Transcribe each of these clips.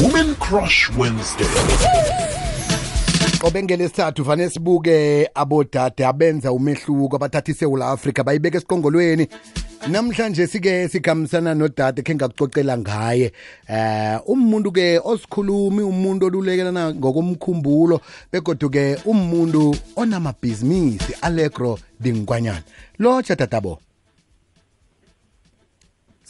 Women Crush Wednesday. qobe ngelesithathu fanele sibuke abodade abenza umehluko abathatha isewula afrika bayibeka esiqongolweni namhlanje sike sikhambisana nodade khe ngakucocela ngaye. Eh umuntu ke osikhulumi umuntu olulekelana ngokomkhumbulo begodu-ke umuntu onamabhizinisi allegro dingkwanyana lotsha tatabo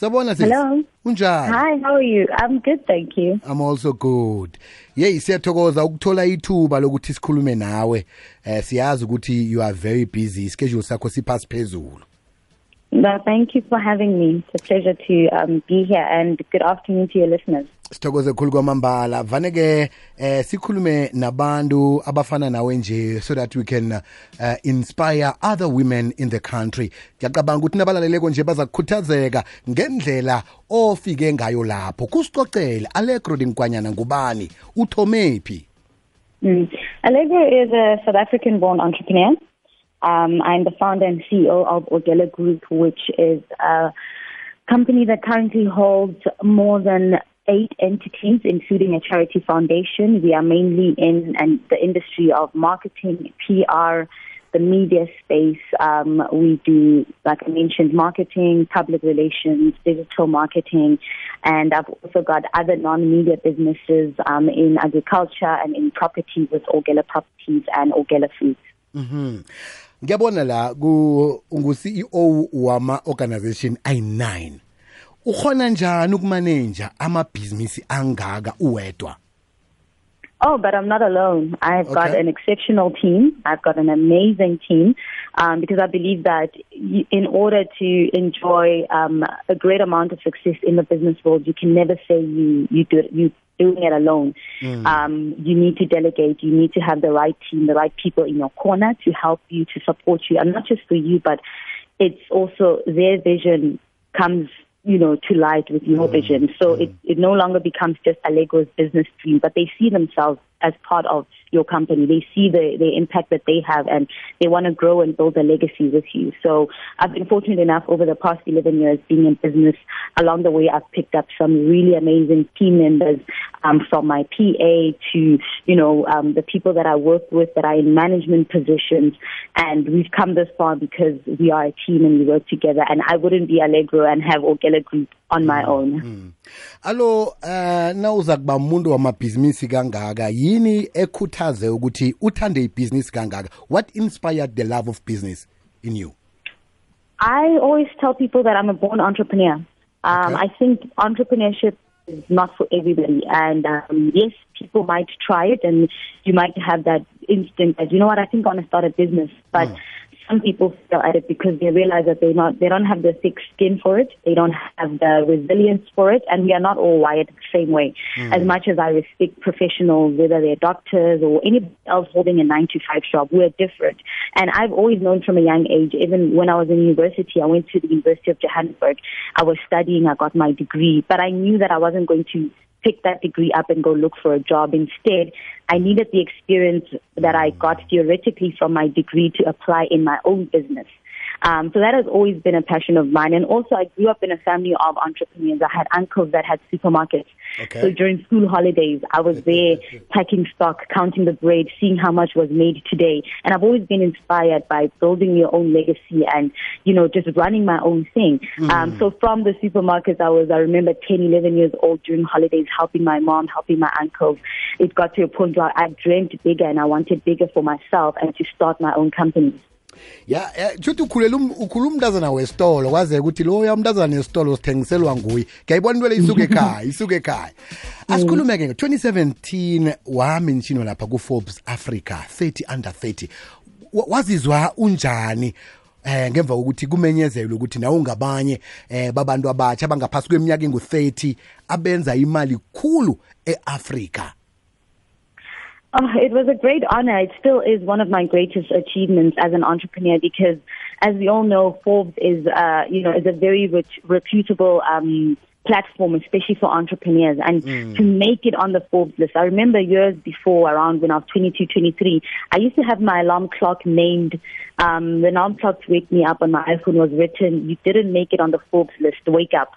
sabona sis Hello. unjani Hi, how are you? I'm good, thank you. I'm also good. Yey siyathokoza ukuthola ithuba lokuthi sikhulume nawe. Eh siyazi ukuthi you are very busy. Schedule sakho siphasi phezulu. No, thank you for having me. It's a pleasure to um, be here, and good afternoon to your listeners. Sithokoze khulu kwamambala. Vane ke eh sikhulume nabantu abafana nawe nje so that we can uh, inspire other women in the country. Ngiyacabanga ukuthi nabalaleleko nje baza kukhuthazeka ngendlela ofike ngayo lapho. Kusicocela Allegro Dinkwanyana ngubani? Uthomephi? Mm. Allegro is a South African born entrepreneur. Um, I'm the founder and CEO of Orgella Group, which is a company that currently holds more than eight entities, including a charity foundation. We are mainly in and the industry of marketing, PR, the media space. Um, we do, like I mentioned, marketing, public relations, digital marketing, and I've also got other non-media businesses um, in agriculture and in property with Orgella Properties and Orgella Foods. Mhm. Ngiyabona la ku ungu CEO wama organization ay9. Ukhona njani amabhizinisi angaka uwedwa? Oh, but I'm not alone. I've got an exceptional team. I've got an amazing team um, because I believe that in order to enjoy um, a great amount of success in the business world, you can never say you you do it, you doing it alone. Um, you need to delegate. You need to have the right team, the right people in your corner to help you, to support you, and not just for you, but it's also their vision comes you know to light with your mm-hmm. vision. So it, it no longer becomes just allegro's business dream but they see themselves as part of your company. They see the, the impact that they have and they want to grow and build a legacy with you. So i've been fortunate enough over the past 11 years being in business. Along the way i've picked up some really amazing team members um, from my pa to you know um, the people that i work with that are in management positions. And we've come this far because we are a team and we work together. And i wouldn't be allegro and have orgella group on my own. Allo eh nawuza kuba umuntu wamabhizinisi kangaka? Yini ekhuthaze ukuthi uthande ibhizinisi kangaka? What inspired the love of business in you? I always tell people that I'm a born entrepreneur. Um, Okay. I think entrepreneurship is not for everybody. And um, yes, people might try it and you might have that instinct that, you know what, I think I want to start a business. But some people fail at it because they realize that they not they don't have the thick skin for it. They don't have the resilience for it, and we are not all wired the same way. Hmm. As much as I respect professionals, whether they're doctors or anybody else holding a nine to five job, we're different. And I've always known from a young age, even when I was in university, I went to the University of Johannesburg. I was studying, I got my degree, but I knew that I wasn't going to pick that degree up and go look for a job. Instead, I needed the experience that I got theoretically from my degree to apply in my own business. Um, so that has always been a passion of mine. And also, I grew up in a family of entrepreneurs. I had uncles that had supermarkets. Okay. So during school holidays, I was there packing stock, counting the bread, seeing how much was made today. And I've always been inspired by building your own legacy and, you know, just running my own thing. Um, so from the supermarkets, I was, I remember 10, 11 years old during holidays, helping my mom, helping my uncles. It got to a point where I dreamt bigger and I wanted bigger for myself and to start my own company. Ya chuthi ukhulela um- umntazana wesitolo kwazeka ukuthi lo yamntazana nesitolo sithengiselwa nguye. Ngiyayibona into le isuke ekhaya, isuke ekhaya. Asikhulume ke ngo-2017 wamenshino lapha ku-Forbes Africa 30 under 30. Wazizwa unjani? eh ngemva kokuthi kumenyezelwe ukuthi nawe ungabanye eh babantu abatsha abangaphasi kweminyaka engu-30 abenza imali khulu e-Africa Oh, it was a great honor. It still is one of my greatest achievements as an entrepreneur because, as we all know, Forbes is, uh, you know, is a very rep- reputable um, platform, especially for entrepreneurs. And to make it on the Forbes list, I remember years before, around when I was 22, 23, I used to have my alarm clock named. Um, the alarm clock to wake me up on my iPhone was written, "You didn't make it on the Forbes list. Wake up."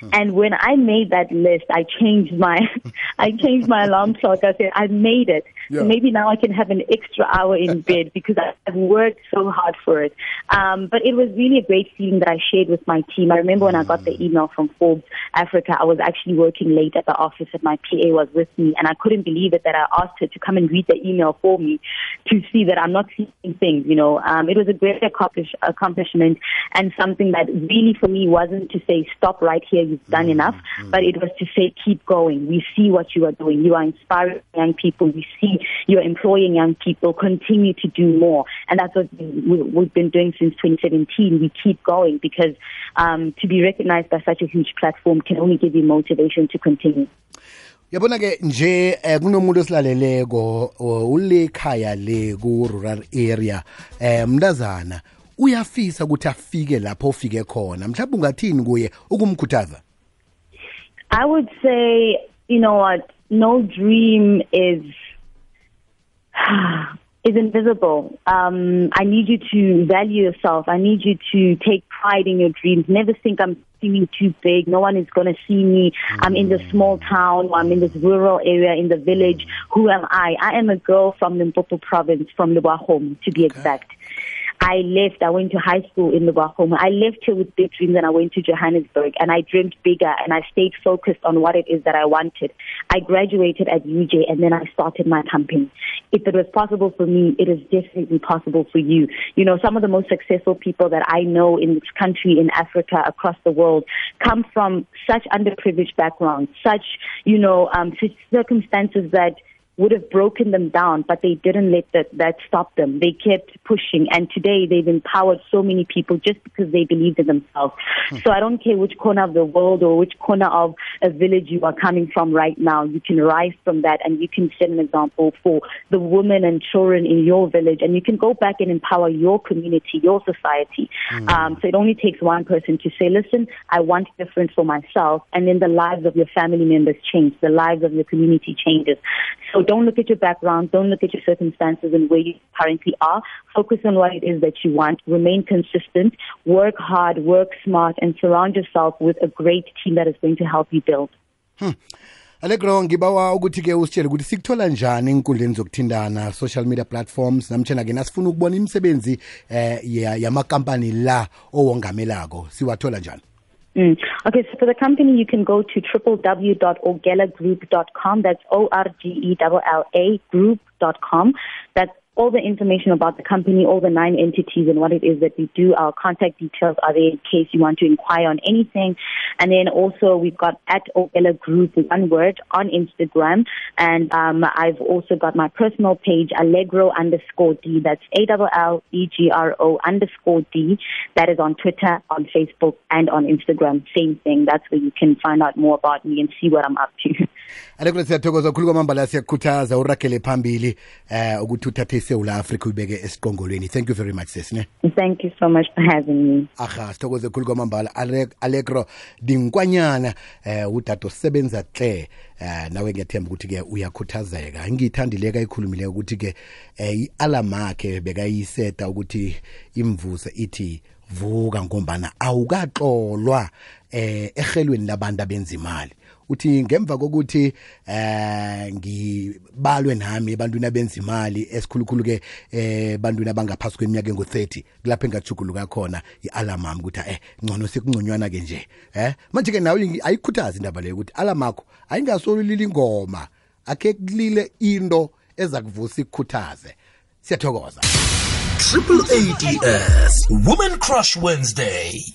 Hmm. And when I made that list, I changed my, I changed my alarm clock. I said, I made it. Yeah. Maybe now I can have an extra hour in bed because I've worked so hard for it. Um, but it was really a great feeling that I shared with my team. I remember when I got the email from Forbes Africa, I was actually working late at the office and my PA was with me and I couldn't believe it that I asked her to come and read the email for me to see that I'm not seeing things, you know. Um, it was a great accomplish- accomplishment and something that really for me wasn't to say stop right here, you've done enough, but it was to say keep going. We see what you are doing. You are inspiring young people. We see you're employing young people. Continue to do more. And that's what we- we've been doing since 2017. We keep going because um, to be recognized by such a huge platform can only give you motivation to continue. yabona ke nje eh, kunomuntu osilaleleko o- ule ekhaya le ku-rural area eh mntazana uyafisa ukuthi afike lapho ofike khona mhlawumbe ungathini kuye ukumkhuthaza I would say, you know what, no dream is is invisible. Um, I need you to value yourself. I need you to take pride in your dreams. Never think I'm feeling too big. No one is going to see me. I'm in this small town. Or I'm in this rural area in the village. Who am I? I am a girl from Limpopo province, from Lebowakgomo, to be exact. I left. I went to high school in Lebowakgomo. I left here with big dreams and I went to Johannesburg and I dreamed bigger and I stayed focused on what it is that I wanted. I graduated at UJ and then I started my company. If it was possible for me, it is definitely possible for you. You know, some of the most successful people that I know in this country, in Africa, across the world, come from such underprivileged backgrounds, such, you know, um, circumstances that would have broken them down, but they didn't let that, that stop them. They kept pushing. And today they've empowered so many people just because they believed in themselves. So I don't care which corner of the world or which corner of a village you are coming from right now. You can rise from that and you can set an example for the women and children in your village. And you can go back and empower your community, your society. Um, so it only takes one person to say, listen, I want different for myself. And then the lives of your family members change. The lives of your community changes. So don't look at your background. Don't look at your circumstances and where you currently are. Focus on what it is that you want. Remain consistent. Work hard. Work smart and surround yourself with a great team that is going to help you build. allegro ngibawa ukuthi-ke usitshele ukuthi sikuthola njani enkundleni zokuthindana social media platforms namtshana-ke nasifuna ukubona imisebenzi eh ya- yamakampani la owongamelako siwathola njani Mm. Okay, so for the company, you can go to www.orgellagroup.com. That's O R G E L L A group.com. That's all the information about the company, all the nine entities and what it is that we do. Our contact details are there in case you want to inquire on anything. And then also we've got at Orgella Group, one word, on Instagram. And um, I've also got my personal page, Allegro underscore D. That's A-L-L-E-G-R-O underscore D. That is on Twitter, on Facebook, and on Instagram. Same thing. That's where you can find out more about me and see what I'm up to. siyathokoza khulu kwamambala siyakukhuthaza uragele phambili eh ukuthi uthathe isewula afrika uyibeke esiqongolweni. Thank you very much sesine. Thank you so much for having me. aha sithokoze khulu kwamambala. Allegro dinkwanyana eh udade osebenza hle eh nawe ngiyathemba ukuthi-ke uyakhuthazeka. Ngiyithandileka ikhulumileko ukuthi-ke eh i-alamakhe bekayiseta ukuthi imvuse ithi vuka ngombana awukaxolwa eh ehelweni labantu abenza imali uthi ngemva kokuthi eh ngibalwe nami ebantwini abenza imali esikhulukhulu ke eh bantwini abangaphasi kweminyaka engu-30 kulapho engajuguluka khona i-alamami ukuthi eh ngcono sikungconywana ke nje eh. Manje ke nawe ayikhuthazi indaba leyo ukuthi -alamako ayingasolulile ingoma akhe kulile into eza kuvusa ikukhuthaze siyathokoza. Triple ADS Women Crush Wednesday.